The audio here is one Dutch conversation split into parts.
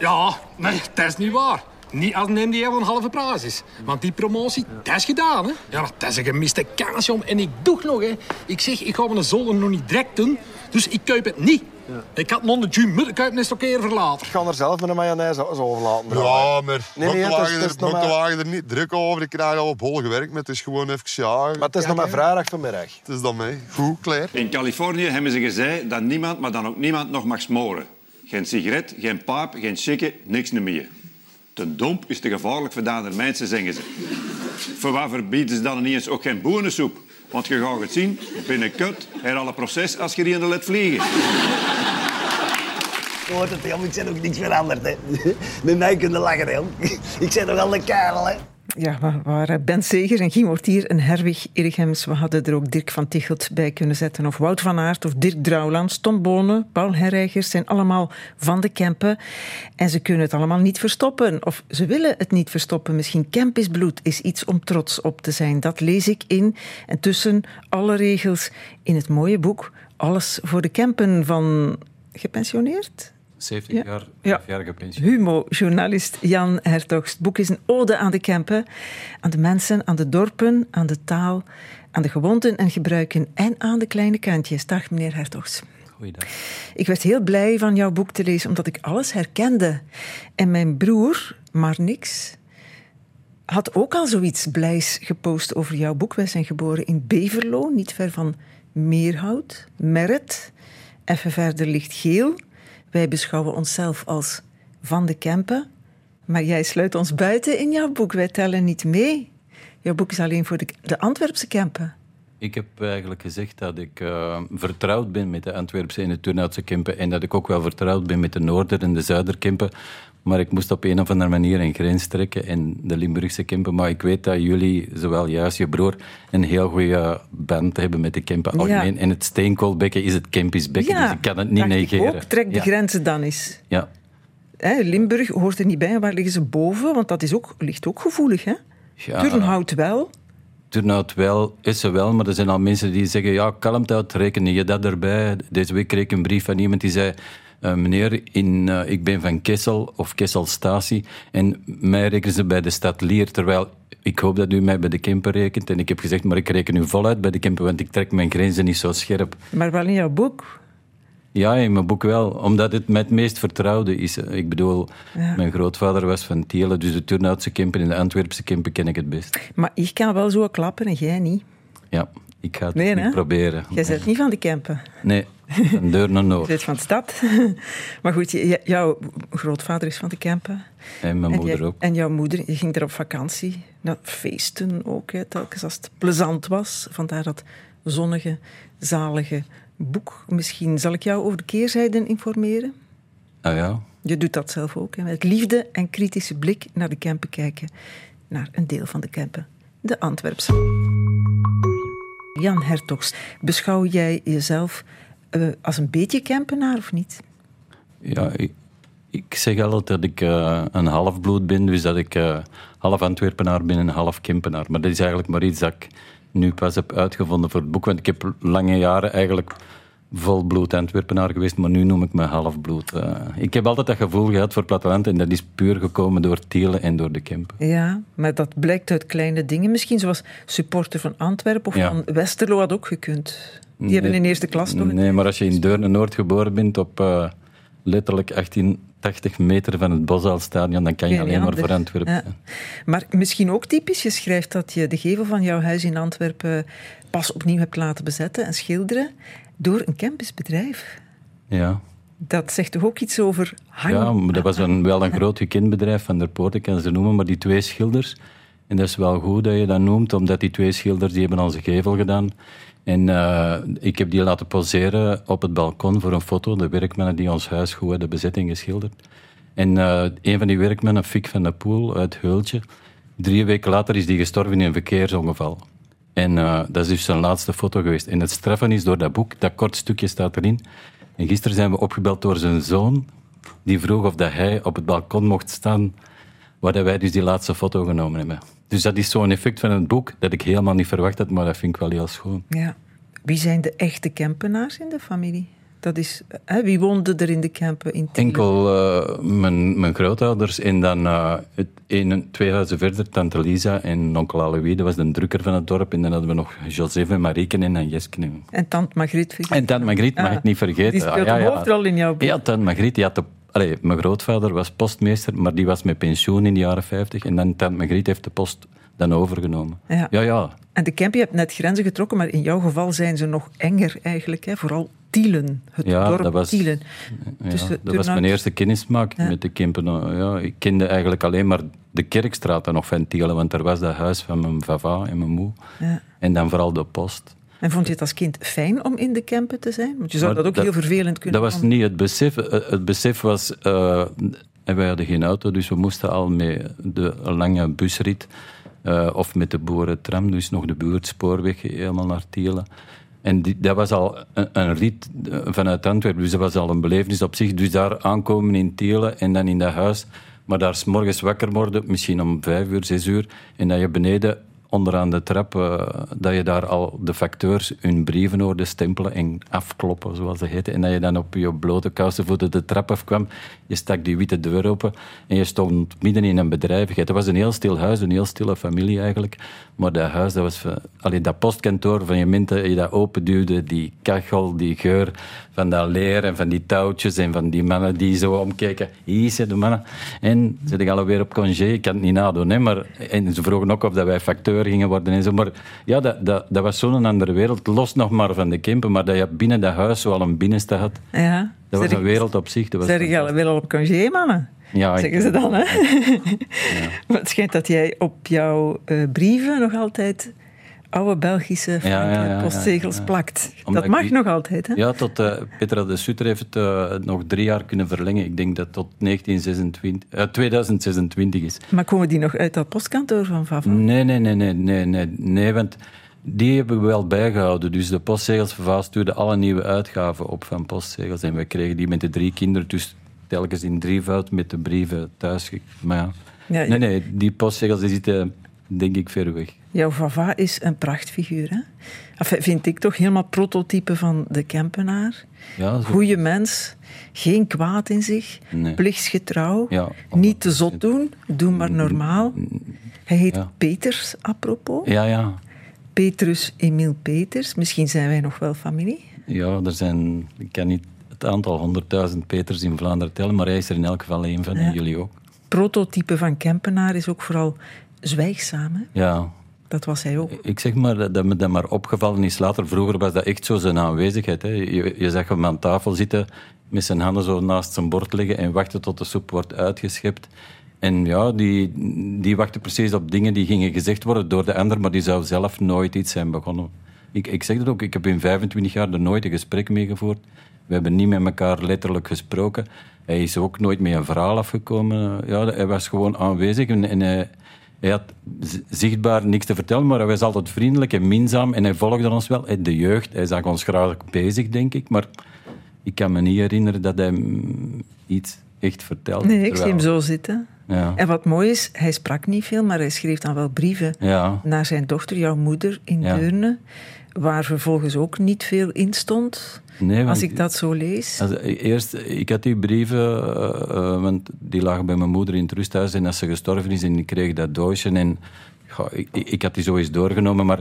Ja, nee, dat is niet waar. Niet als neem die een halve prijs is. Want die promotie, dat is gedaan, hè. Ja, dat is een gemiste kans, jong. En ik doe nog, hè. Ik zeg, ik ga mijn zolder nog niet direct doen. Dus ik koop het niet. Ik had nog de gym, het een keer verlaten. Ik ga er zelf met een mayonaise overlaten. Ja, maar Nee, nee, wagen er, nog maar- er niet druk over. Ik krijg al op hol gewerkt, maar het is gewoon even ja. Maar het is nog maar vrijdag vanmiddag. Het is dan mee. Goed, klaar. In Californië hebben ze gezegd dat niemand, maar dan ook niemand, nog mag smoren. Geen sigaret, geen paap, geen chicken, niks meer. Te domp is te gevaarlijk voor de mensen, zeggen ze. voor wat verbieden ze dan eens ook geen boenensoep? Want je gaat het zien, binnenkort her alle proces als je die in de let vliegen. Je hoort het, jong. Ik ben ook niks veranderd, hè. Met mij kunnen lachen. Ik ben nog al de kerel, hè. Ja, waren Ben Segers en Guy Mortier en Herwig Irigems. We hadden er ook Dirk van Tichelt bij kunnen zetten. Of Wout van Aert of Dirk Drouwland, Tom Bonen, Paul Herreigers zijn allemaal van de Kempen. En ze kunnen het allemaal niet verstoppen. Of ze willen het niet verstoppen. Misschien Kempisch bloed is iets om trots op te zijn. Dat lees ik in en tussen alle regels in het mooie boek Alles voor de Kempen van... Gepensioneerd? 70 Ja. jaar, Ja. 5 jaar gepensioneerd. Humo-journalist Jan Hertogs. Het boek is een ode aan de Kempen, aan de mensen, aan de dorpen, aan de taal, aan de gewoonten en gebruiken en aan de kleine kantjes. Dag, meneer Hertogs. Goeiedag. Ik werd heel blij van jouw boek te lezen, omdat ik alles herkende. En mijn broer, maar niks, had ook al zoiets blijs gepost over jouw boek. Wij zijn geboren in Beverlo, niet ver van Meerhout, Merret. Even verder ligt Geel. Wij beschouwen onszelf als van de Kempen. Maar jij sluit ons buiten in jouw boek. Wij tellen niet mee. Jouw boek is alleen voor de, Antwerpse Kempen. Ik heb eigenlijk gezegd dat ik eh, vertrouwd ben met de Antwerpse en de Turnhoutse Kempen en dat ik ook wel vertrouwd ben met de Noorder- en de Zuiderkempen. Maar ik moest op een of andere manier een grens trekken en de Limburgse Kempen. Maar ik weet dat jullie, zowel juist je broer, een heel goede band hebben met de Kempen algemeen. En het steenkoolbekken is het Kempisch bekken, dus ik kan het niet ik negeren. Ook. Trek de Ja. grenzen dan eens. Ja. Hè, Limburg hoort er niet bij. Waar liggen ze boven? Want dat is ook, ligt ook gevoelig. Hè? Ja. Turnhout wel. Turnhout wel, is ze wel, maar er zijn al mensen die zeggen, ja, kalmthout, reken je dat erbij? Deze week kreeg ik een brief van iemand die zei, eh, meneer, in, eh, ik ben van Kessel of Kesselstatie en mij rekenen ze bij de stad Lier, terwijl ik hoop dat u mij bij de Kempen rekent. En ik heb gezegd, maar ik reken u voluit bij de Kempen, want ik trek mijn grenzen niet zo scherp. Maar wel in jouw boek. Ja, in mijn boek wel, omdat het mij het meest vertrouwde is. Ik bedoel, Ja. mijn grootvader was van Tielen, dus de Turnhoutse Kempen en de Antwerpse Kempen ken ik het best. Maar ik kan wel zo klappen en jij niet. Ja, ik ga het Nee, niet proberen. Jij bent niet van de Kempen. Nee, van deur naar noord. van de stad. maar goed, jouw grootvader is van de Kempen. En mijn en moeder jij- ook. En jouw moeder, je ging er op vakantie. Naar feesten ook, hè, telkens als het plezant was. Vandaar dat zonnige, zalige boek. Misschien zal ik jou over de keerzijden informeren. Ah ja, Je doet dat zelf ook. Hè, met liefde en kritische blik naar de Kempen kijken. Naar een deel van de Kempen. De Antwerpse. Jan Hertogs, beschouw jij jezelf eh, als een beetje Kempenaar of niet? ja ik, ik zeg altijd dat ik eh, een halfbloed ben, dus dat ik eh, half Antwerpenaar ben en half Kempenaar. Maar dat is eigenlijk maar iets dat ik nu pas heb uitgevonden voor het boek, want ik heb lange jaren eigenlijk volbloed Antwerpenaar geweest, maar nu noem ik me halfbloed. Ik heb altijd dat gevoel gehad voor platteland en dat is puur gekomen door Tielen en door de Kempen. Ja, maar dat blijkt uit kleine dingen. Misschien zoals supporter van Antwerpen of Ja. van Westerlo had ook gekund. Die Nee. hebben in eerste klas toch? Nee, maar als je in Deurne-Noord geboren bent, op eh, letterlijk 1880 meter van het Bosuilstadion, dan kan je Geen alleen maar voor Antwerpen. Ja. Maar misschien ook typisch, je schrijft dat je de gevel van jouw huis in Antwerpen pas opnieuw hebt laten bezetten en schilderen door een campusbedrijf. Ja. Dat zegt toch ook iets over hang? Ja, maar dat was een, wel een groot gekend bedrijf van der Poort, ik kan ze noemen, maar die twee schilders, en dat is wel goed dat je dat noemt, omdat die twee schilders die hebben onze gevel gedaan. En eh, ik heb die laten poseren op het balkon voor een foto, de werkmannen die ons huis goed hadden bezetting geschilderd. En eh, een van die werkmannen, Fik van de Poel uit Heultje, drie weken later is die gestorven in een verkeersongeval. En eh, dat is dus zijn laatste foto geweest. En het straffen is door dat boek, dat kort stukje staat erin. En gisteren zijn we opgebeld door zijn zoon, die vroeg of dat hij op het balkon mocht staan, waar wij dus die laatste foto genomen hebben. Dus dat is zo'n effect van het boek dat ik helemaal niet verwacht had, maar dat vind ik wel heel schoon. Ja. Wie zijn de echte Kempenaars in de familie? Dat is, hè, wie woonde er in de campen in? Enkel eh, mijn, mijn grootouders en dan eh, het een, twee huizen verder, tante Lisa en onkel Alois, dat was de drukker van het dorp. En dan hadden we nog Joseph en Marieke en dan Jesken. En tante Margriet. En tante Margriet, mag Ah, ik niet vergeten. Die Ah, een hoofdrol in jouw boek. Ja, tante Margriet, die had de, allee, mijn grootvader was postmeester, maar die was met pensioen in de jaren 50. En dan tante Margriet heeft de post dan overgenomen. Ja. ja. ja. En de camp, je hebt net grenzen getrokken, maar in jouw geval zijn ze nog enger eigenlijk. Hè? Vooral Tielen, het Ja, dorp dat was- Tielen. Ja, Dus, dat was mijn eerste kennismaking met de Kempen. Ja, ik kende eigenlijk alleen maar de Kerkstraat nog van Tielen, want daar was dat huis van mijn vava en mijn moe. Ja. En dan vooral de post. En vond je het als kind fijn om in de campen te zijn? Want je zou Maar dat ook heel vervelend kunnen Dat was niet het besef. Eh, Het besef was... eh, en wij hadden geen auto, dus we moesten al met de lange busrit eh, of met de boerentram, dus nog de buurtspoorweg helemaal naar Tielen. En die, dat was al een, een rit eh, vanuit Antwerpen, dus dat was al een belevenis op zich. Dus daar aankomen in Tielen en dan in dat huis. Maar daar s morgens wakker worden, misschien om vijf uur, zes uur. En dat je beneden onderaan de trap, eh, dat je daar al de facteurs hun brieven hoorde stempelen en afkloppen, zoals dat heette. En dat je dan op je blote kousenvoeten de trap afkwam. Je stak die witte deur open en je stond midden in een bedrijvigheid. Het was een heel stil huis, een heel stille familie eigenlijk. Maar dat huis, dat was... Allee, dat postkantoor van je minten, je dat openduwde, die kachel, die geur van dat leer en van die touwtjes en van die mannen die zo omkeken. Hier zijn de mannen. En ze zijn alweer op congé, ik kan het niet nadoen. Hè, maar, en ze vroegen ook of dat wij facteur gingen worden en zo. Maar ja, dat, dat, dat was zo'n andere wereld. Los nog maar van de Kempen, maar dat je binnen dat huis zo al een binnenste had. Ja. Dat was een wereld op zich. Dat was Zeg je wel op congé, mannen? Ja, ik- Zeggen ze dan, hè? Maar het schijnt dat jij op jouw eh, brieven nog altijd oude Belgische ja, ja, ja, postzegels plakt. Omdat dat mag nog altijd, hè? Ja, tot uh, Petra de Sutter heeft het uh, nog drie jaar kunnen verlengen. Ik denk dat tot 1926, uh, 2026 is. Maar komen die nog uit dat postkantoor van Vava? Nee, nee, nee, nee, nee, nee, nee, want die hebben we wel bijgehouden. Dus de postzegels van stuurde alle nieuwe uitgaven op van postzegels. En we kregen die met de drie kinderen, dus telkens in drievoud met de brieven thuis. Maar. Ja, nee, nee, die postzegels die zitten denk ik ver weg. Jouw Vava is een prachtfiguur, hè? Enfin, vind ik toch helemaal prototype van de Kempenaar. Ja, Goeie mens, geen kwaad in zich, Nee. plichtsgetrouw, Ja, niet te zot doen, doe maar normaal. Hij heet Ja. Peters, apropos. Ja, ja. Petrus Emiel Peters. Misschien zijn wij nog wel familie. Ja, er zijn, ik kan niet het aantal honderdduizend Peters in Vlaanderen tellen, maar hij is er in elk geval een van, en jullie ook. Prototype van Kempenaar is ook vooral zwijgzaam. Hè? Ja, Dat was hij ook. ik zeg maar dat dat me dat maar opgevallen is later. Vroeger was dat echt zo zijn aanwezigheid. Hè. Je, je zag hem aan tafel zitten, met zijn handen zo naast zijn bord liggen en wachten tot de soep wordt uitgeschept. En ja, die, die wachtte precies op dingen die gingen gezegd worden door de ander, maar die zou zelf nooit iets zijn begonnen. Ik, ik zeg dat ook, ik heb in 25 jaar er nooit een gesprek mee gevoerd. We hebben niet met elkaar letterlijk gesproken. Hij is ook nooit met een verhaal afgekomen. Ja, hij was gewoon aanwezig en, en hij, hij had zichtbaar niks te vertellen, maar hij was altijd vriendelijk en minzaam en hij volgde ons wel. De jeugd, hij zag ons graag bezig, denk ik, maar ik kan me niet herinneren dat hij iets echt vertelde. Nee, ik zie hem zo zitten. Ja. En wat mooi is, hij sprak niet veel, maar hij schreef dan wel brieven Ja. naar zijn dochter, jouw moeder, in Ja. Deurne, waar vervolgens ook niet veel in stond. Nee, als ik dat zo lees. Als- eerst, ik had die brieven, eh, eh, want die lagen bij mijn moeder in het rusthuis en als ze gestorven is en ik kreeg dat doosje en ik, had die zo eens doorgenomen, maar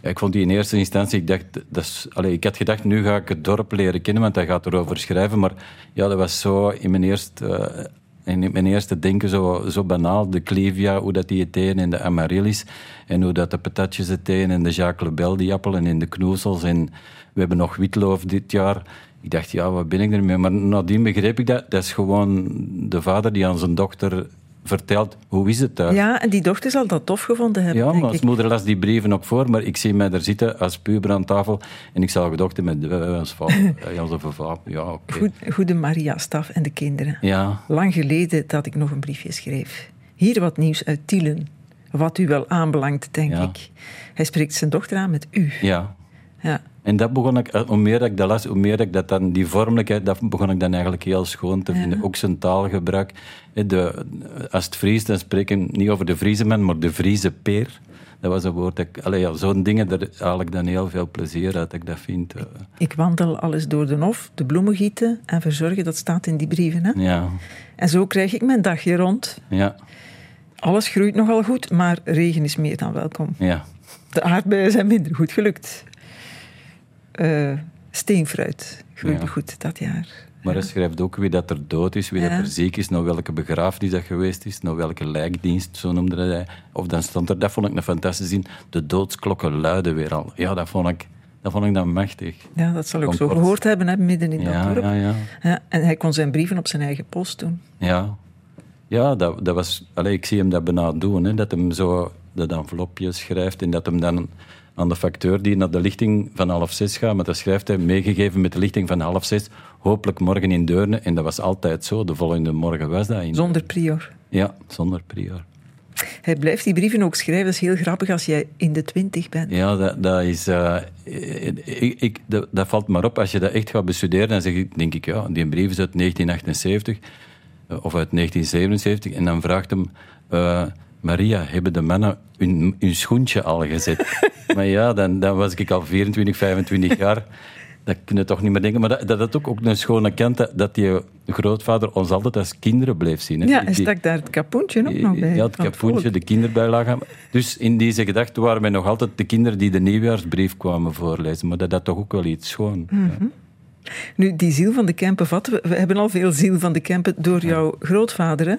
ik vond die in eerste instantie, ik dacht, dat is, allee, ik had gedacht, nu ga ik het dorp leren kennen, want hij gaat erover schrijven, maar ja, dat was zo in mijn eerste... eh, in mijn eerste denken zo, zo banaal, de Clivia, hoe dat die het eten en de amaryllis. En hoe dat de patatjes het eten en de Jacques Lebel, die appelen en de knoezels. En we hebben nog witloof dit jaar. Ik dacht, ja, wat ben ik ermee? Maar nadien begreep ik dat. Dat is gewoon de vader die aan zijn dochter vertelt, hoe is het thuis? Ja, en die dochter zal dat tof gevonden hebben, Ja, maar als moeder las die brieven ook voor, maar ik zie mij daar zitten als puber aan tafel en ik zag dochter met uh, als vader. Ja, zo van vader. Ja, oké. Goed, goede Maria Staf en de kinderen. Ja, Lang geleden dat ik nog een briefje schreef. Hier wat nieuws uit Tielen. Wat u wel aanbelangt, denk Ja. ik. Hij spreekt zijn dochter aan met u. ja. Ja. En dat begon ik, eh, hoe meer dat ik dat las, hoe meer dat ik dat dan, die vormelijkheid, dat begon ik dan eigenlijk heel schoon te vinden. Ook zijn taalgebruik. De, als het Fries, dan spreken we niet over de Friese man, maar de Friese peer. Dat was een woord. dat ik- Allee, ja, zo'n dingen, daar haal ik dan heel veel plezier uit, dat ik dat vind. eh, Ik wandel alles door de hof, de bloemen gieten en verzorgen. Dat staat in die brieven. Hè? ja, En zo krijg ik mijn dagje rond. ja, Alles groeit nogal goed, maar regen is meer dan welkom. ja. De aardbeien zijn minder goed gelukt. Eh, steenfruit groeide Ja. goed dat jaar. Maar hij schrijft ook wie dat er dood is, wie Ja. dat er ziek is, naar welke begrafenis dat geweest is, naar welke lijkdienst, zo noemde hij. Of dan stond er, dat vond ik een fantastische zin, de doodsklokken luiden weer al. Ja, dat vond ik, dat vond ik dan machtig. Ja, dat zal ik zo gehoord hebben, hè, midden in Ja, dat dorp. ja, ja. Ja, en hij kon zijn brieven op zijn eigen post doen. Ja, ja dat, dat was, allee, ik zie hem dat bijna doen, hè, dat hem zo dat envelopje schrijft en dat hem dan aan de facteur die naar de lichting van half zes gaat, maar dat schrijft hij meegegeven met de lichting van half zes, hopelijk morgen in Deurne. En dat was altijd zo, de volgende morgen was dat. In, Zonder prior. Ja, zonder prior. Hij blijft die brieven ook schrijven. Dat is heel grappig als jij in de twintig bent. Ja, dat, dat is... eh, ik, ik, dat, dat valt maar op. Als je dat echt gaat bestuderen, dan zeg ik, denk ik, ja, die brief is uit 1978 eh, of uit 1977. En dan vraagt hem... eh, Maria, hebben de mannen hun, hun schoentje al gezet? maar ja, dan, dan was ik al 24, 25 jaar. Dat kun je toch niet meer denken. Maar dat, dat had ook, ook een schone kant, dat, dat die grootvader ons altijd als kinderen bleef zien. Hè. Ja, hij stak daar het kapoentje ook nog bij. ja, het kapoentje, de kinderbijlage. Dus in deze gedachte waren wij nog altijd de kinderen die de nieuwjaarsbrief kwamen voorlezen. Maar dat had toch ook wel iets schoon. Hm. Ja. Nu, die ziel van de Kempen vatten we. We hebben al veel ziel van de Kempen door jouw grootvader. Hè?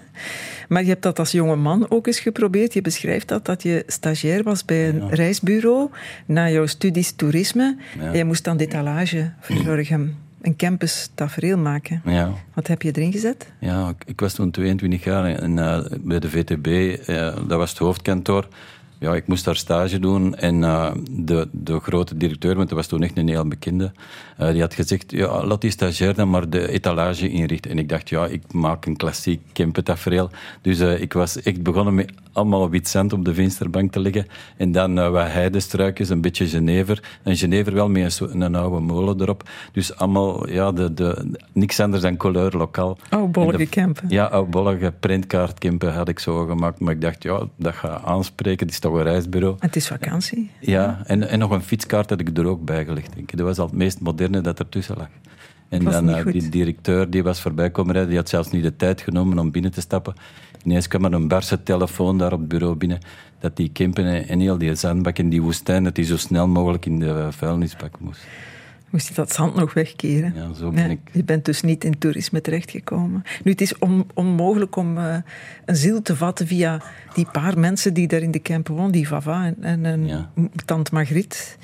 Maar je hebt dat als jonge man ook eens geprobeerd. Je beschrijft dat, dat je stagiair was bij een reisbureau na jouw studies toerisme. Ja. En je moest dan detalage verzorgen. Een campus tafereel maken. Ja. Wat heb je erin gezet? Ja, ik, was toen 22 jaar en, eh, bij de VTB, eh, dat was het hoofdkantoor. Ja, ik moest daar stage doen en eh, de, de grote directeur, want dat was toen echt een heel bekende, eh, die had gezegd, ja, laat die stagiair dan maar de etalage inrichten. En ik dacht, ja, ik maak een klassiek Kempentafereel. Dus eh, ik was echt begonnen met allemaal wit zand op de vensterbank te leggen en dan wat heidestruikjes, een beetje Genever. En Genever wel met een, een oude molen erop. Dus allemaal, ja, de, de, niks anders dan kleur lokaal. Oudbollige de- Kempen. Ja, oudbollige printkaartkempen had ik zo gemaakt. Maar ik dacht, ja, dat gaat aanspreken. Het is toch een reisbureau. Het is vakantie. Ja, en, en nog een fietskaart had ik er ook bij gelegd. Denk ik. Dat was al het meest moderne dat ertussen lag. En dan eh, die directeur die was voorbij komen rijden, die had zelfs niet de tijd genomen om binnen te stappen. Ineens kwam er een barse telefoon daar op het bureau binnen, dat die Kempen en, en heel die zandbak in die woestijn, dat die zo snel mogelijk in de vuilnisbak moest. Moest je dat zand nog wegkeren? Ja, zo ben ik. Je bent dus niet in toerisme terechtgekomen. Nu, het is on- onmogelijk om eh, een ziel te vatten via die paar mensen die daar in de camp wonen, die Vava en, en, en Ja. tante Margriet.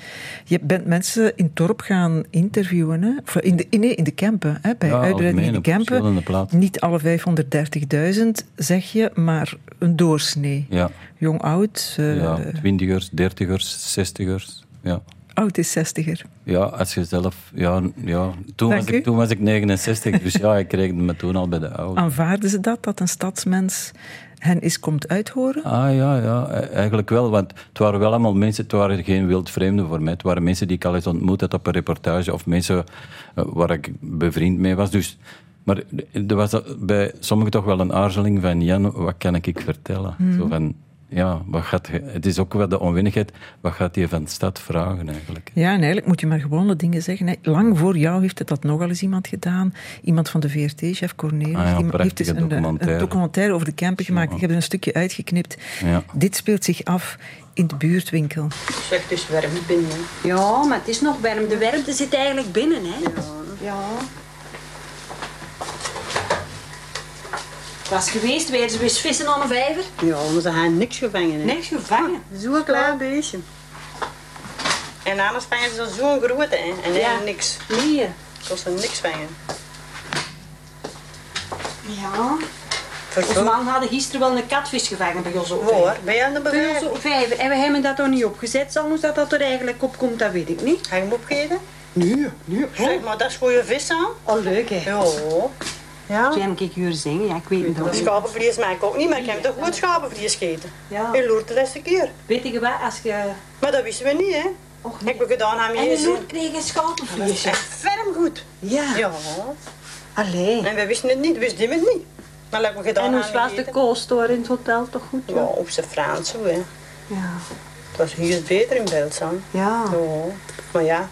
Je bent mensen in het dorp gaan interviewen, hè? Of in de, nee, in de campen, hè? bij Ja, uitbreiding in de campen. Niet alle 530.000, zeg je, maar een doorsnee. Ja, Jong, oud. eh, ja twintigers, dertigers, zestigers. Ja. Oud is zestiger. Ja, als je zelf... Ja, ja. Toen, Dank was u. ik, toen was ik 69, dus ja, ik kreeg me toen al bij de oude. Aanvaarden ze dat, dat een stadsmens hen eens komt uithoren? Ah ja, ja, e- eigenlijk wel. Want het waren wel allemaal mensen, het waren geen wildvreemden voor mij. Het waren mensen die ik al eens ontmoet had op een reportage of mensen eh, waar ik bevriend mee was. Dus, maar er was bij sommigen toch wel een aarzeling van Jan, wat kan ik vertellen? Zo van, ja, wat gaat, je- het is ook wel de onwennigheid, wat gaat hij van de stad vragen eigenlijk? Ja, en eigenlijk moet je maar gewone dingen zeggen. hè. Lang voor jou heeft het dat nogal eens iemand gedaan. Iemand van de VRT, chef Cornelis. Ah ja, heeft dus een, eh, documentaire. een documentaire over de camper gemaakt. Ik heb er een stukje uitgeknipt. Ja. Dit speelt zich af in de buurtwinkel. Zeg, het is warm binnen. Ja, maar het is nog warm. De warmte zit eigenlijk binnen, hè? Ja. Was geweest, werden ze weer vissen aan een vijver? Ja, maar ze hebben niks gevangen. Hè. Niks gevangen. Zo'n klein beestje. En anders vangen ze zo'n grote hè. en Ja. niks. Nee. Tot ze niks vangen. Ja. Ons Verdomme. man hadden gisteren wel een katvis gevangen bij ons op Waar? je aan de Bij ons bewegen? op vijver. En we hebben dat er niet opgezet. Soms dat dat er eigenlijk op komt, dat weet ik niet. Ga je hem opgeten? Nee, nee. Zeg maar, dat is goede vis aan. Oh, leuk, hè? Ja. Ja. Toen heb ik jullie zingen. Ja, ik weet het ook Dat niet. schapenvlees maak ik ook niet, maar ik heb toch goed schapenvlees gegeten. Ja. In Loert de laatste keer. Weet je wat, als je... Maar dat wisten we niet, hè. Ik heb gedaan aan En mijn de zin. Noord kreeg een schapenvleesje. Echt ferm goed. Ja. Ja. Allee. En we wisten het niet, we wisten het niet. Maar dat heb ik gedaan En hoe aan was de koolstoor in het hotel toch goed? Ja, op zijn Frans hè. Ja. Het was hier beter in Belzaan. Ja. Ja. Maar ja,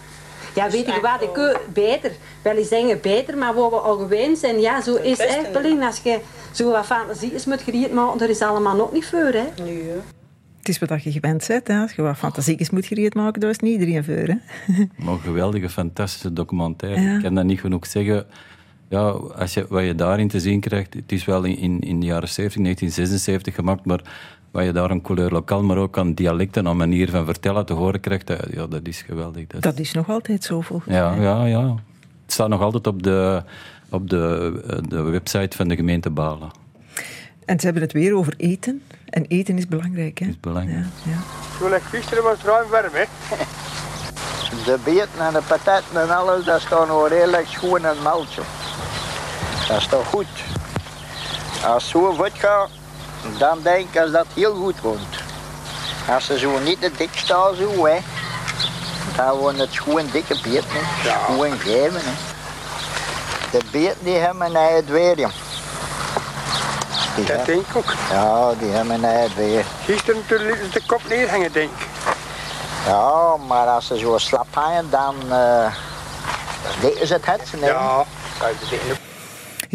Ja, weet je wat, ik eh, beter. Wel eens zeggen beter, maar waar we al gewend zijn. Ja, zo is het echt. Als je zo wat fantasie is met geriet maken, er is allemaal nog niet voor, hè. nu, hè. Het is wat je gewend bent. Hè. Als je wat fantasiekjes moet gereed maken, dat is niet iedereen voor. Hè. Maar een geweldige, fantastische documentaire. Ja. Ik kan dat niet genoeg zeggen. Ja, als je, wat je daarin te zien krijgt, het is wel in, in, in de jaren 70, 1976 gemaakt, maar wat je daar een couleur lokaal, maar ook aan dialecten, aan manier van vertellen te horen krijgt, dat, ja, dat is geweldig. Dat, Dat is nog altijd zo volgens ja, mij. ja, ja. Het staat nog altijd op de, op de, eh, de website van de gemeente Balen. En ze hebben het weer over eten. En eten is belangrijk. Hè? is belangrijk. Ja, ja. Toen ik gisteren was het ruim warm, hè. De beten en de pataten en alles, dat staat nog redelijk schoon en maltje. Dat is toch goed. Als het zo goed gaat, dan denk ik dat dat heel goed komt. Als ze zo niet te dik staan, zo, hè, dan worden het gewoon dikke hè. Gewoon geven. Hè. De beten die hebben een eigen dweer. Die Dat hebben- denk ik ook. Ja, die hebben een eigen dweer. Gisteren toen lieten ze de kop neerhangen, denk ik. Ja, maar als ze zo slap hangen, dan uh, is het het. Nee. Ja.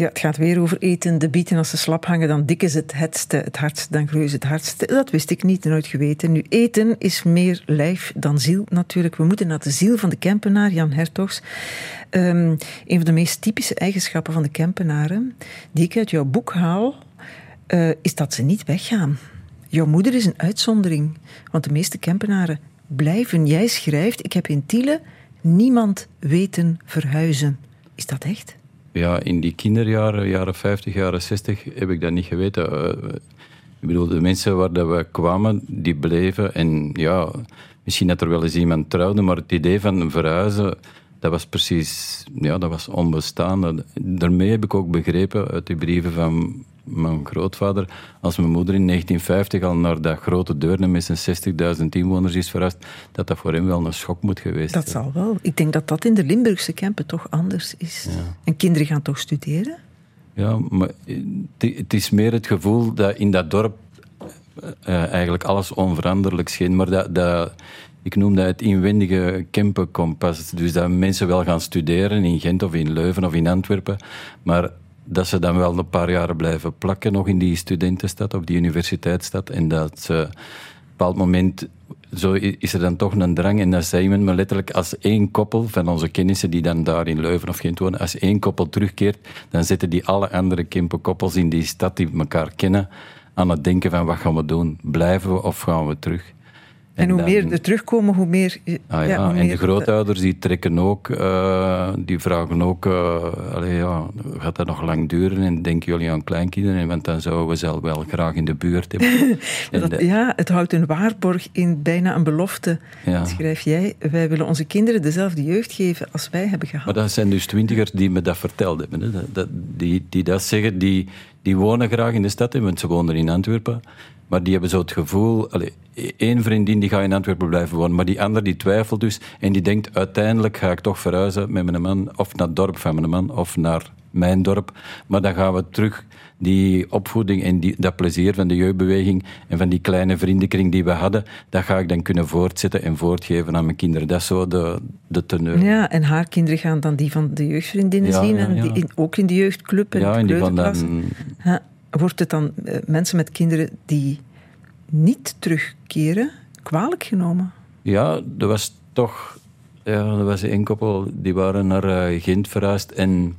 Het gaat weer over eten. De bieten, als ze slap hangen, dan dikken ze het hetste, het hardst, dan groeien ze het hardste. Dat wist ik niet, nooit geweten. Nu, eten is meer lijf dan ziel natuurlijk. We moeten naar de ziel van de Kempenaar, Jan Hertogs. Ehm, een van de meest typische eigenschappen van de Kempenaren, die ik uit jouw boek haal, eh, is dat ze niet weggaan. Jouw moeder is een uitzondering, want de meeste Kempenaren blijven. Jij schrijft, ik heb in Tiele niemand weten verhuizen. Is dat echt? Ja, in die kinderjaren, jaren 50, jaren 60, heb ik dat niet geweten. Eh, ik bedoel, de mensen waar dat we kwamen, die bleven. En ja, misschien dat er wel eens iemand trouwde, maar het idee van verhuizen, dat was precies, ja, dat was onbestaande. Daarmee heb ik ook begrepen uit die brieven van mijn grootvader, als mijn moeder in 1950 al naar dat grote Deurne met zijn 60.000 inwoners is verhuisd, dat dat voor hem wel een schok moet geweest Dat zal wel. Ik denk dat dat in de Limburgse Kempen toch anders is. En kinderen gaan toch studeren? Ja, maar het- is meer het gevoel dat in dat dorp eh, eigenlijk alles onveranderlijk scheen. Maar dat, dat, ik noem dat het inwendige Kempenkompas. Dus dat mensen wel gaan studeren in Gent of in Leuven of in Antwerpen. Maar dat ze dan wel een paar jaren blijven plakken nog in die studentenstad of die universiteitsstad. En dat ze op een bepaald moment zo is er dan toch een drang. En dan zei men me letterlijk, als één koppel van onze kennissen die dan daar in Leuven of Gent wonen, als één koppel terugkeert, dan zetten die alle andere Kempenkoppels in die stad die elkaar kennen aan het denken van wat gaan we doen? Blijven we of gaan we terug? En, hoe dan- meer er terugkomen, hoe meer... Ah, ja, hoe en meer de grootouders die trekken ook, eh, die vragen ook, allee, ja, gaat dat nog lang duren? En denken jullie aan kleinkinderen? Want dan zouden we ze wel graag in de buurt hebben. En Dat, de- ja, het houdt een waarborg in bijna een belofte. Ja. Schrijf jij, wij willen onze kinderen dezelfde jeugd geven als wij hebben gehad. Maar dat zijn dus twintigers die me dat verteld hebben. Hè. Dat, dat- die, die dat zeggen, die, die wonen graag in de stad, hè, want ze wonen in Antwerpen. Maar die hebben zo het gevoel... Allee, één vriendin die gaat in Antwerpen blijven wonen, maar die ander die twijfelt dus. En die denkt, uiteindelijk ga ik toch verhuizen met mijn man, of naar het dorp van mijn man, of naar mijn dorp. Maar dan gaan we terug die opvoeding en die, dat plezier van de jeugdbeweging en van die kleine vriendenkring die we hadden, dat ga ik dan kunnen voortzetten en voortgeven aan mijn kinderen. Dat is zo de, de teneur. Ja, en haar kinderen gaan dan die van de jeugdvriendinnen Ja, zien. ja, en die in, ook in de jeugdclub en Ja, de en die dan... Ja, wordt het dan eh, mensen met kinderen die niet terugkeren kwalijk genomen? Ja, er was toch... Ja, er was één koppel, die waren naar eh, Gent verhuisd en...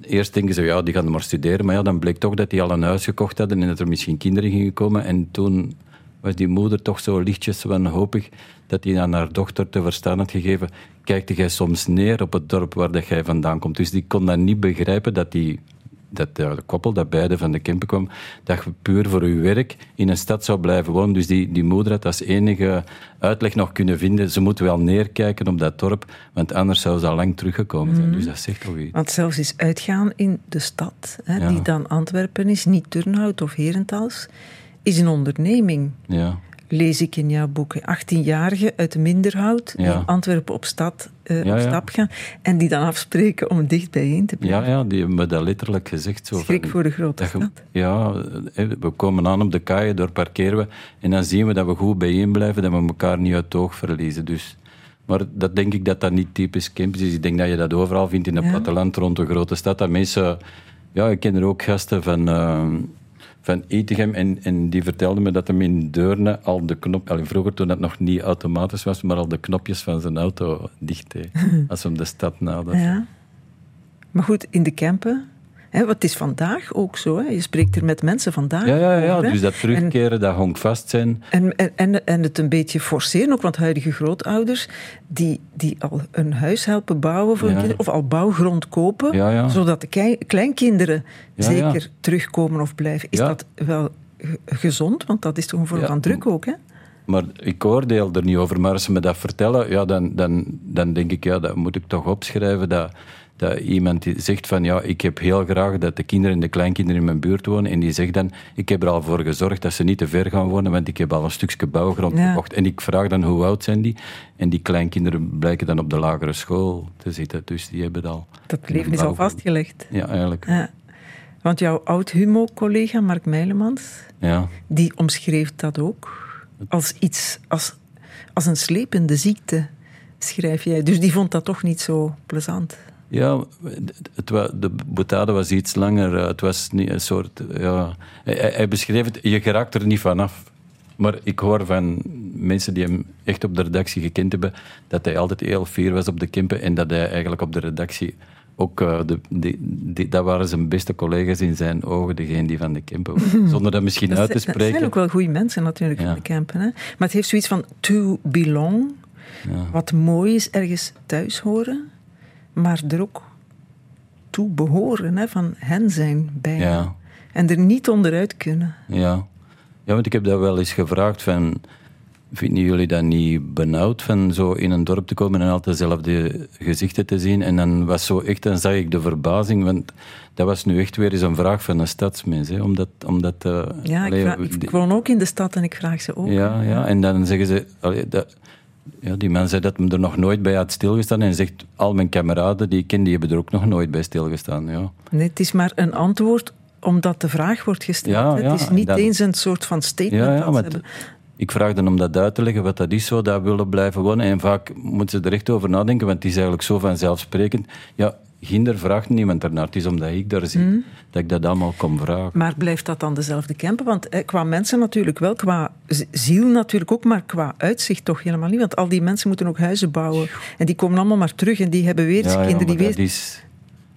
Eerst denken ze, ja, die gaan maar studeren. Maar ja, dan bleek toch dat die al een huis gekocht hadden en dat er misschien kinderen gingen komen. En toen was die moeder toch zo lichtjes wanhopig dat hij aan haar dochter te verstaan had gegeven kijkt jij soms neer op het dorp waar dat jij vandaan komt. Dus die kon dat niet begrijpen dat die dat de koppel dat beide van de Kempen kwam, dat je puur voor uw werk in een stad zou blijven wonen. Dus die, die moeder had als enige uitleg nog kunnen vinden, ze moeten wel neerkijken op dat dorp, want anders zou ze al lang teruggekomen zijn. Mhm. Dus dat zegt toch iets. Want zelfs is uitgaan in de stad, hè, Ja. die dan Antwerpen is, niet Turnhout of Herentals, is een onderneming. Ja. Lees ik in jouw boeken. 18-jarigen uit de Minderhout die Ja. in Antwerpen op, stad, eh, Ja, op stap gaan en die dan afspreken om dicht bijeen te blijven. Ja, ja, die hebben me dat letterlijk gezegd. Zo Schrik van, voor de grote dat je- stad. Ja, we komen aan op de kaaien, door parkeren we. En dan zien we dat we goed bijeen blijven, dat we elkaar niet uit het oog verliezen. Dus, maar dat denk ik dat dat niet typisch Kemps is. Ik denk dat je dat overal vindt in het Ja. platteland rond de grote stad. Dat mensen... Ja, ik ken er ook gasten van... eh, van Etegem en, en die vertelde me dat hem in Deurne al de knop... Allee, vroeger toen dat nog niet automatisch was, maar al de knopjes van zijn auto dicht deed. als hem de stad naderde. Ja. Maar goed, in de Kempen... Hè, het is vandaag ook zo. Hè. Je spreekt er met mensen vandaag Ja, ja, ja, over, dus dat En- terugkeren, dat honk vast zijn. En, en, en, en het een beetje forceren ook, want huidige grootouders die, die al een huis helpen bouwen voor hun kinderen, of al bouwgrond kopen, Ja, zodat de kei- kleinkinderen zeker terugkomen of blijven. Is dat wel ge- gezond? Want dat is toch een vorm van druk ook, hè? Maar ik oordeel er niet over. Maar als ze me dat vertellen, ja, dan, dan, dan denk ik, ja, dat moet ik toch opschrijven. Dat, dat iemand die zegt van, ja, ik heb heel graag dat de kinderen en de kleinkinderen in mijn buurt wonen. En die zegt dan, ik heb er al voor gezorgd dat ze niet te ver gaan wonen, want ik heb al een stukje bouwgrond Ja. gekocht. En ik vraag dan, hoe oud zijn die? En die kleinkinderen blijken dan op de lagere school te zitten. Dus die hebben het al... Dat leven is al vastgelegd. Ja, eigenlijk. Ja. Want jouw oud-humo-collega Mark Meilemans, Ja. die omschreef dat ook als iets, als, als een slepende ziekte, schrijf jij. Dus die vond dat toch niet zo plezant. Ja, het, de boutade was iets langer. eh, Het was niet een soort. Ja, hij, beschreef het, je geraakt er niet vanaf. Maar ik hoor van mensen die hem echt op de redactie gekend hebben, dat hij altijd heel fier was op de Kempen en dat hij eigenlijk op de redactie ook. eh, de, die, die- dat waren zijn beste collega's in zijn ogen, degene die van de Kempen waren. Zonder dat misschien Dat uit te zijn- Dat zijn spreken. ook wel goede mensen natuurlijk Ja. in de campen. Hè? Maar het heeft zoiets van to belong. Ja. Wat mooi is, ergens thuis horen. Maar er ook toe behoren. Hè? Van hen zijn bij. Ja. En er niet onderuit kunnen. Ja. ja, want ik heb dat wel eens gevraagd van... Vinden jullie dat niet benauwd van zo in een dorp te komen en altijd dezelfde gezichten te zien? En dan was zo echt, dan zag ik de verbazing, want dat was nu echt weer eens een vraag van een stadsmens. Hè, omdat, omdat, eh, Ja, ik, vraag- ik woon ook in de stad en ik vraag ze ook. ja, ja, en dan zeggen ze... allee, dat, ja, die man zei dat hem er nog nooit bij had stilgestaan en zegt, al mijn kameraden die ik ken, die hebben er ook nog nooit bij stilgestaan. Ja. Nee, het is maar een antwoord omdat de vraag wordt gesteld. Ja, hè. ja, het is niet dat- eens een soort van statement. Ja, maar ik vraag dan om dat uit te leggen, wat dat is, zo, dat willen blijven wonen. En vaak moeten ze er echt over nadenken, want het is eigenlijk zo vanzelfsprekend. Ja, ginder vraagt niemand ernaar. Het is omdat ik daar zit, Mhm. dat ik dat allemaal kom vragen. Maar blijft dat dan dezelfde camper? Want eh, qua mensen natuurlijk wel, qua ziel natuurlijk ook, maar qua uitzicht toch helemaal niet. Want al die mensen moeten ook huizen bouwen. En die komen allemaal maar terug en die hebben weer ja, kinderen die weer... dat is,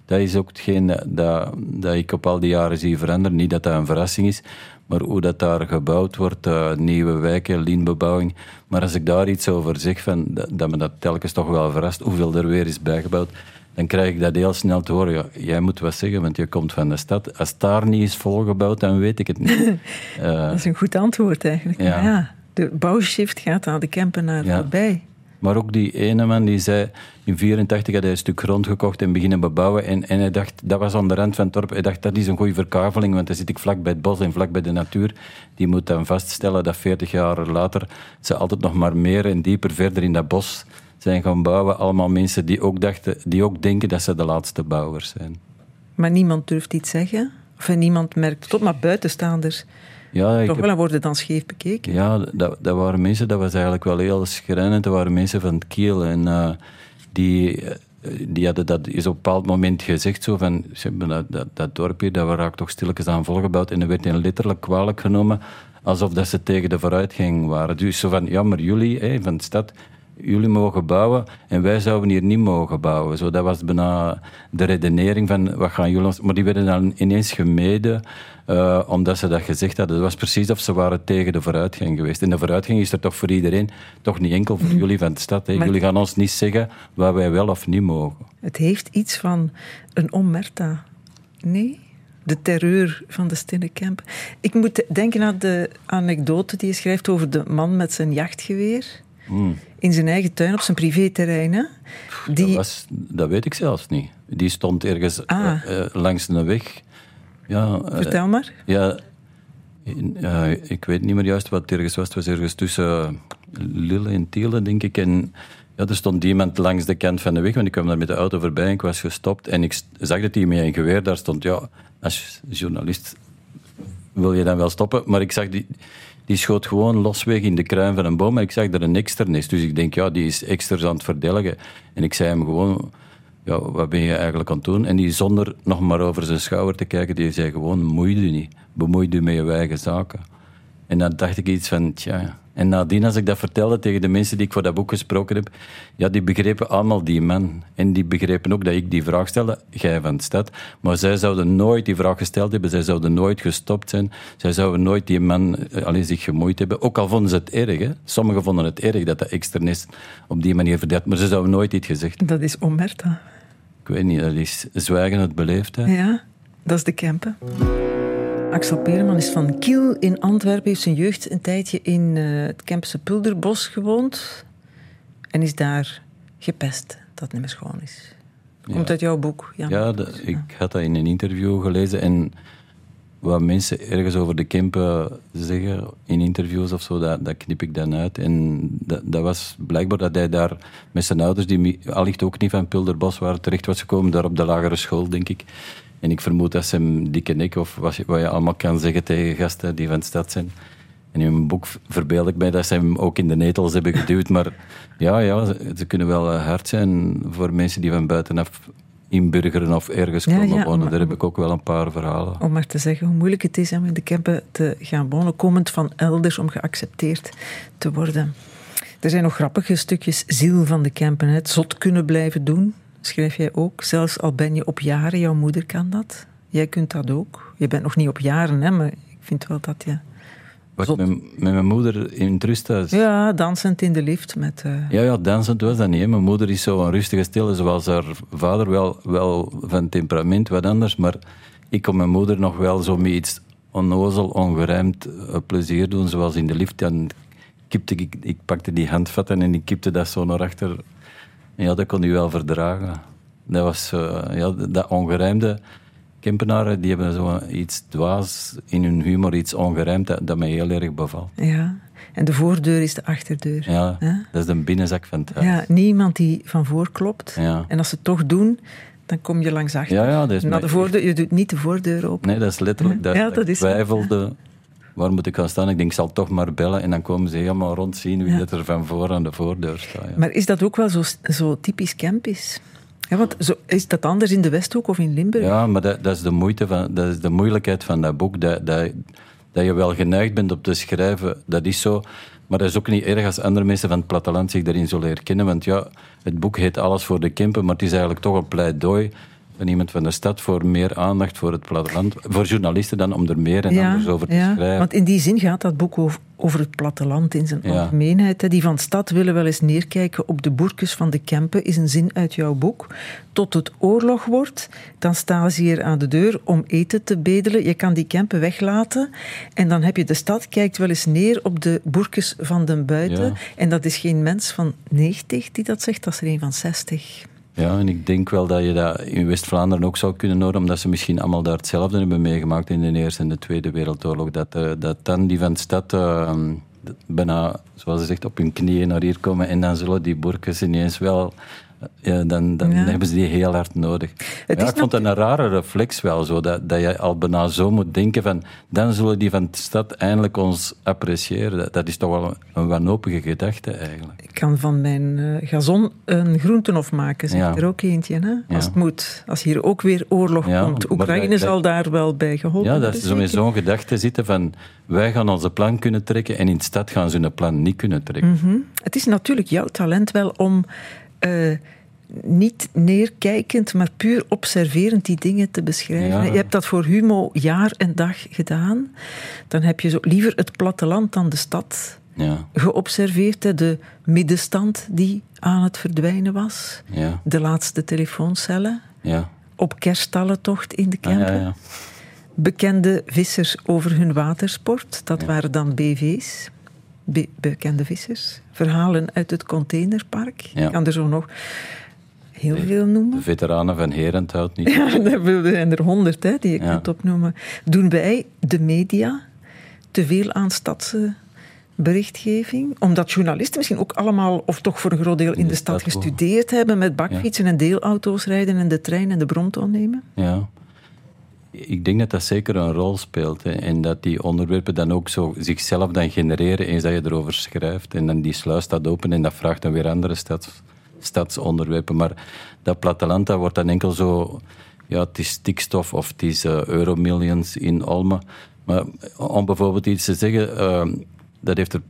dat is ook hetgeen dat, dat, dat ik op al die jaren zie veranderen. Niet dat dat een verrassing is, maar hoe dat daar gebouwd wordt, eh, nieuwe wijken, lienbebouwing. Maar als ik daar iets over zeg, van, dat, dat me dat telkens toch wel verrast, hoeveel er weer is bijgebouwd, dan krijg ik dat heel snel te horen. Ja, jij moet wat zeggen, want je komt van de stad. Als daar niet is volgebouwd, dan weet ik het niet. Eh, Dat is een goed antwoord eigenlijk. Ja. De bouwshift gaat aan de campenaar Ja. voorbij. Maar ook die ene man die zei, in 1984 had hij een stuk grond gekocht en beginnen bebouwen. En, en hij dacht, dat was aan de rand van het dorp, hij dacht, dat is een goede verkaveling, want dan zit ik vlak bij het bos en vlak bij de natuur. Die moet dan vaststellen dat 40 jaar later ze altijd nog maar meer en dieper verder in dat bos zijn gaan bouwen. Allemaal mensen die ook, dachten, die ook denken dat ze de laatste bouwers zijn. Maar niemand durft iets zeggen. Of niemand merkt het op, maar buitenstaanders Ja, ik toch wel en worden dan scheef bekeken. Ja, dat, dat waren mensen, dat was eigenlijk wel heel schrijnend. Dat waren mensen van het Kiel en eh, die, eh, die hadden dat is op een bepaald moment gezegd. Zo van, dat, dat, dat dorpje, dat raakt toch stilletjes aan volgebouwd. En dat werd hen letterlijk kwalijk genomen, alsof dat ze tegen de vooruitgang waren. Dus zo van, ja, maar jullie van de stad, jullie mogen bouwen en wij zouden hier niet mogen bouwen. Zo, dat was bijna de redenering van, wat gaan jullie ons... Maar die werden dan ineens gemeden, eh, omdat ze dat gezegd hadden. Het was precies of ze waren tegen de vooruitgang geweest. En de vooruitgang is er toch voor iedereen, toch niet enkel voor jullie van de stad. Hè. Jullie gaan ons niet zeggen wat wij wel of niet mogen. Het heeft iets van een omerta. Nee? De terreur van de stille camp. Ik moet denken aan de anekdote die je schrijft over de man met zijn jachtgeweer. Hmm. In zijn eigen tuin op zijn privéterrein. hè. Die, Dat, was, dat weet ik zelfs niet. Die stond ergens Ah. eh, eh, langs een weg. Ja, eh, Vertel maar. Ja, ik weet niet meer juist wat het ergens was. Het was ergens tussen Lille en Tiele, denk ik. En ja, er stond iemand langs de kant van de weg, want ik kwam daar met de auto voorbij en ik was gestopt. En ik zag dat hij met een geweer daar stond. Ja, als journalist wil je dan wel stoppen. Maar ik zag die, die schoot gewoon losweg in de kruin van een boom. En ik zag er een externist. Dus ik denk, ja, die is exters aan het verdelgen. En ik zei hem gewoon, ja, wat ben je eigenlijk aan het doen? En die zonder nog maar over zijn schouder te kijken, die zei gewoon, moei je niet. Bemoei je met je eigen zaken. En dan dacht ik iets van, tja... En nadien, als ik dat vertelde tegen de mensen die ik voor dat boek gesproken heb, ja, die begrepen allemaal die man. En die begrepen ook dat ik die vraag stelde, jij van de stad. Maar zij zouden nooit die vraag gesteld hebben, zij zouden nooit gestopt zijn, zij zouden nooit die man eh, alleen zich gemoeid hebben. Ook al vonden ze het erg, hè. Sommigen vonden het erg dat de externist op die manier verdeelt, maar ze zouden nooit iets gezegd. Dat is omerta. Ik weet niet, dat is zwijgen het beleefd. Hè. Ja, dat is de Kempen. Axel Pereman is van Kiel in Antwerpen. Heeft zijn jeugd een tijdje in uh, het Kempse Pulderbos gewoond. En is daar gepest dat het niet meer schoon is. Dat komt uit jouw boek, Jan. Ja, de, ik had dat in een interview gelezen. En wat mensen ergens over de Kempen zeggen in interviews of zo, dat, dat knip ik dan uit. En dat, dat, was blijkbaar dat hij daar met zijn ouders, die allicht ook niet van Pulderbos waren, terecht was gekomen, daar op de lagere school, denk ik. En ik vermoed dat ze hem dikke nek, of wat je, wat je allemaal kan zeggen tegen gasten die van de stad zijn. En in mijn boek verbeeld ik mij dat ze hem ook in de netels hebben geduwd. Maar ja, ja ze, kunnen wel eh, hard zijn voor mensen die van buitenaf inburgeren of ergens komen ja, wonen. Daar heb ik ook wel een paar verhalen. Om maar te zeggen hoe moeilijk het is om in de Kempen te gaan wonen, komend van elders om geaccepteerd te worden. Er zijn nog grappige stukjes ziel van de Kempen. Het zot kunnen blijven doen, schrijf jij ook. Zelfs al ben je op jaren, jouw moeder kan dat. Jij kunt dat ook. Je bent nog niet op jaren, hè, maar ik vind wel dat je... Wat, met, met, mijn moeder in het rusthuis? Ja, dansend in de lift. Met, uh... Ja, ja, dansend was dat niet. Hè. Mijn moeder is zo een rustige, stille, zoals haar vader wel, wel van temperament wat anders. Maar ik kon mijn moeder nog wel zo met iets onnozel, ongeruimd uh, plezier doen, zoals in de lift. Dan kipte ik, ik pakte die handvatten en ik kipte dat zo naar achter ja, dat kon hij wel verdragen. Dat was uh, ja, dat ongerijmde. Kempenaren die hebben zo iets dwaas in hun humor, iets ongerijmd, dat, dat mij heel erg bevalt. Ja, en de voordeur is de achterdeur. Ja, dat is de binnenzak van het huis. Ja, niemand die van voor klopt. Ja. En als ze het toch doen, dan kom je langs achter. Ja, ja, dat is de voordeur, je doet niet de voordeur open. Nee, dat is letterlijk dat, ja, dat is twijfelde waar moet ik gaan staan? Ik denk, ik zal toch maar bellen. En dan komen ze helemaal rond zien wie dat er van voor aan de voordeur staat. Ja. Maar is dat ook wel zo, zo typisch campisch? Ja, want zo, is dat anders in de Westhoek of in Limburg? Ja, maar dat, dat, is, de moeite van, dat is de moeilijkheid van dat boek. Dat, dat, dat je wel geneigd bent om te schrijven, dat is zo. Maar dat is ook niet erg als andere mensen van het platteland zich daarin zullen herkennen. Want ja, het boek heet Alles voor de Kempen, maar het is eigenlijk toch een pleidooi van iemand van de stad voor meer aandacht voor het platteland. Voor journalisten dan om er meer en anders over te ja, schrijven. Want in die zin gaat dat boek over, over het platteland in zijn ja. algemeenheid. Die van stad willen wel eens neerkijken op de boerkes van de Kempen, is een zin uit jouw boek. Tot het oorlog wordt, dan staan ze hier aan de deur om eten te bedelen. Je kan die Kempen weglaten en dan heb je de stad kijkt wel eens neer op de boerkes van de buiten. En dat is geen mens van 90 die dat zegt, dat is er een van 60. Ja, en ik denk wel dat je dat in West-Vlaanderen ook zou kunnen horen, omdat ze misschien allemaal daar hetzelfde hebben meegemaakt in de Eerste en de Tweede Wereldoorlog. Dat, uh, dat dan die van de stad uh, bijna, zoals ze zegt, op hun knieën naar hier komen en dan zullen die burgers ineens wel ja, dan, dan hebben ze die heel hard nodig. Ja, ik vond het een rare reflex wel, zo, dat, dat je al bijna zo moet denken van dan zullen die van de stad eindelijk ons appreciëren. Dat, is toch wel een, wanhopige gedachte eigenlijk. Ik kan van mijn uh, gazon een groentenhof maken, zeg er ook eentje. Hè? Als het moet. Als hier ook weer oorlog komt. Oekraïne zal daar wel bij geholpen Ja, dat is zo met zo'n gedachte zitten van wij gaan onze plan kunnen trekken en in de stad gaan ze hun plan niet kunnen trekken. Mhm. Het is natuurlijk jouw talent wel om uh, niet neerkijkend, maar puur observerend die dingen te beschrijven. Je hebt dat voor Humo jaar en dag gedaan. Dan heb je zo liever het platteland dan de stad ja. geobserveerd. De middenstand die aan het verdwijnen was. Ja. De laatste telefooncellen. Ja. Op kerstallentocht in de Kempen. Ah, Bekende vissers over hun watersport. Dat waren dan BV's bekende vissers. Verhalen uit het containerpark. Ja. Ik kan er zo nog heel veel noemen. De veteranen van Herenthout niet. Ja, er zijn er honderd hè, die je kunt opnoemen. Doen wij, de media, te veel aan stadse berichtgeving? Omdat journalisten misschien ook allemaal, of toch voor een groot deel in de, stad gestudeerd hebben met bakfietsen en deelauto's rijden en de trein en de bromton nemen? Ja. Ik denk dat dat zeker een rol speelt. En dat die onderwerpen dan ook zo zichzelf dan genereren eens dat je erover schrijft. En dan die sluis staat open en dat vraagt dan weer andere stads, stadsonderwerpen. Maar dat platteland, dat wordt dan enkel zo... Ja, het is stikstof of het is uh, euromillions in Olme. Maar om bijvoorbeeld iets te zeggen... Uh, dat heeft er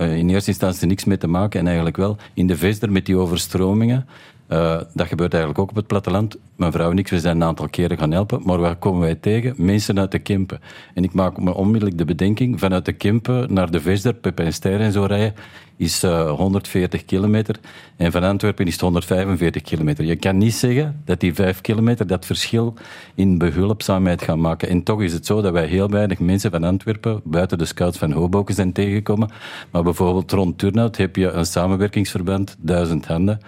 uh, in eerste instantie niks mee te maken. En eigenlijk wel in de Vester met die overstromingen. Uh, dat gebeurt eigenlijk ook op het platteland. Mijn vrouw en ik we zijn een aantal keren gaan helpen. Maar waar komen wij tegen? Mensen uit de Kempen. En ik maak me onmiddellijk de bedenking: vanuit de Kempen naar de Vester, Pepijn en zo rijden, is uh, 140 kilometer. En van Antwerpen is het 145 kilometer. Je kan niet zeggen dat die 5 kilometer dat verschil in behulpzaamheid gaan maken. En toch is het zo dat wij heel weinig mensen van Antwerpen, buiten de scouts van Hoboken, zijn tegengekomen. Maar bijvoorbeeld rond Turnhout heb je een samenwerkingsverband, Duizend Handen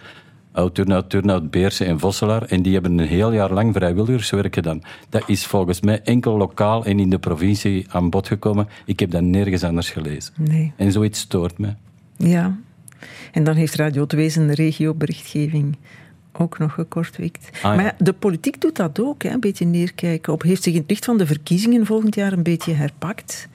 oud-turnout, turnout, Beersen en Vosselaar. En die hebben een heel jaar lang vrijwilligerswerk gedaan. Dat is volgens mij enkel lokaal en in de provincie aan bod gekomen. Ik heb dat nergens anders gelezen. Nee. En zoiets stoort me. Ja. En dan heeft Radio 2 zijn regioberichtgeving ook nog gekortwikt. Ah, ja. Maar de politiek doet dat ook, hè, een beetje neerkijken op. Heeft zich in het licht van de verkiezingen volgend jaar een beetje herpakt.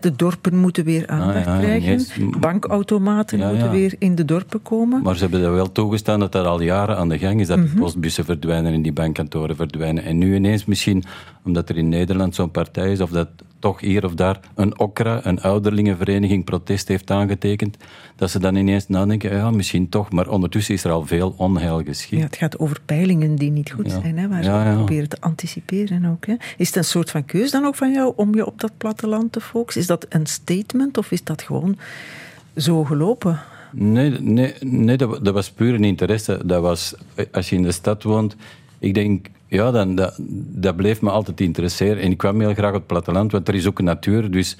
De dorpen moeten weer aandacht ah, ja, krijgen. Bankautomaten moeten weer in de dorpen komen. Maar ze hebben er wel toegestaan dat dat al jaren aan de gang is. Dat mm -hmm. de postbussen verdwijnen en die bankkantoren verdwijnen. En nu ineens misschien, omdat er in Nederland zo'n partij is, of dat toch hier of daar een OKRA, een ouderlingenvereniging, protest heeft aangetekend, dat ze dan ineens nadenken, ja, misschien toch. Maar ondertussen is er al veel onheil geschied. Ja, het gaat over peilingen die niet goed ja. zijn, hè, waar ze proberen te anticiperen ook. Hè. Is het een soort van keus dan ook van jou om je op dat platteland te focussen? Is dat een statement of is dat gewoon zo gelopen? Nee, nee, nee dat, dat was puur een interesse. Dat was, als je in de stad woont, ik denk, ja, dan, dat, dat bleef me altijd interesseren. En ik kwam heel graag op het platteland, want er is ook natuur. Dus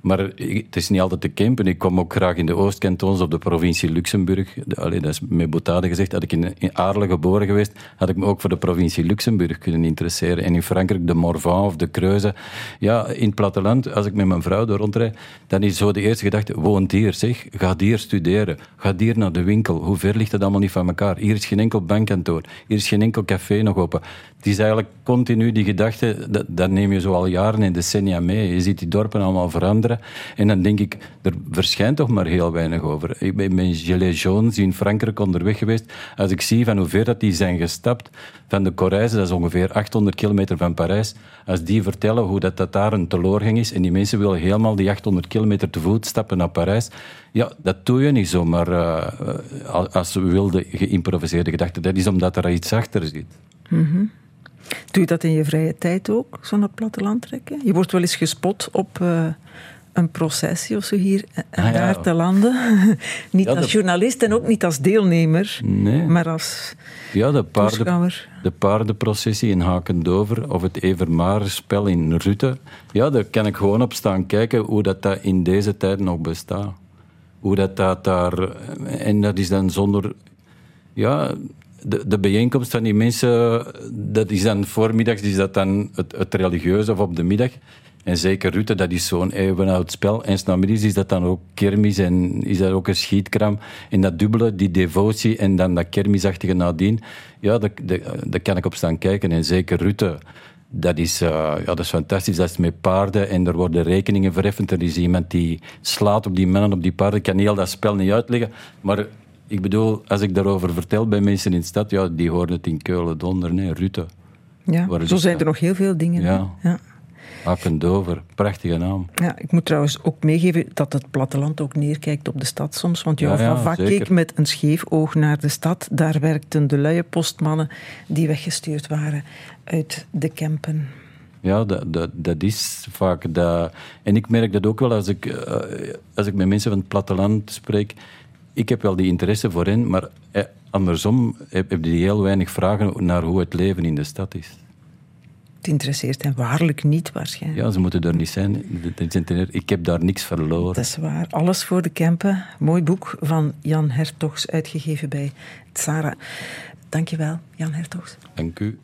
maar het is niet altijd te campen. Ik kom ook graag in de Oostkantons op de provincie Luxemburg. Allee, dat is met boutade gezegd. Had ik in, in Aarle geboren geweest, had ik me ook voor de provincie Luxemburg kunnen interesseren. En in Frankrijk de Morvan of de Creuze. Ja, in het platteland, als ik met mijn vrouw er rondrijd, dan is zo de eerste gedachte, woont hier zeg. Ga hier studeren. Ga hier naar de winkel. Hoe ver ligt het allemaal niet van elkaar? Hier is geen enkel bankkantoor. Hier is geen enkel café nog open. Het is eigenlijk continu die gedachte, dat, dat neem je zo al jaren en decennia mee. Je ziet die dorpen allemaal veranderen. En dan denk ik, er verschijnt toch maar heel weinig over. Ik ben met Gilets jaunes in Frankrijk onderweg geweest. Als ik zie van hoe ver dat die zijn gestapt van de Corrèze, dat is ongeveer 800 kilometer van Parijs. Als die vertellen hoe dat, dat daar een teloorgang is en die mensen willen helemaal die 800 kilometer te voet stappen naar Parijs. Ja, dat doe je niet zomaar uh, als wilde geïmproviseerde gedachte. Dat is omdat er iets achter zit. -hmm. Doe je dat in je vrije tijd ook, zo naar het platteland trekken? Je wordt wel eens gespot op uh, een processie of zo hier en ah, daar ja. te landen. niet ja, als de... journalist en ook niet als deelnemer, nee. maar als ja, de, paarden, de paardenprocessie in Hakendover of het Evermarenspel in Rutte. Ja, daar kan ik gewoon op staan kijken hoe dat, dat in deze tijd nog bestaat. Hoe dat, dat daar... En dat is dan zonder... Ja, de, de bijeenkomst van die mensen, dat is dan voormiddags is dat dan het, het religieuze of op de middag. En zeker Rutte, dat is zo'n eeuwenoud spel. En s'namiddags is dat dan ook kermis en is dat ook een schietkram. En dat dubbele, die devotie en dan dat kermisachtige nadien. Ja, daar kan ik op staan kijken. En zeker Rutte, dat is, uh, ja, dat is fantastisch. Dat is met paarden en er worden rekeningen verheffend. Er is iemand die slaat op die mannen op die paarden. Ik kan heel dat spel niet uitleggen. Maar ik bedoel, als ik daarover vertel bij mensen in de stad, ja, die horen het in Keulen donder, nee, Rutte. Ja, zo zijn er nog heel veel dingen. Ja. ja. Akendover, prachtige naam. Ja, ik moet trouwens ook meegeven dat het platteland ook neerkijkt op de stad soms. Want Johan ja, ja, Vak keek met een scheef oog naar de stad. Daar werkten de luie postmannen die weggestuurd waren uit de Kempen. Ja, dat, dat, dat is vaak dat. En ik merk dat ook wel als ik, uh, als ik met mensen van het platteland spreek ik heb wel die interesse voor hen, maar eh, andersom heb, heb die heel weinig vragen naar hoe het leven in de stad is. Het interesseert hen waarlijk niet, waarschijnlijk. Ja, ze moeten er niet zijn. Ik heb daar niks verloren. Dat is waar. Alles voor de Kempen. Mooi boek van Jan Hertogs, uitgegeven bij Tsara. Dankjewel, Jan Hertogs. Dank u.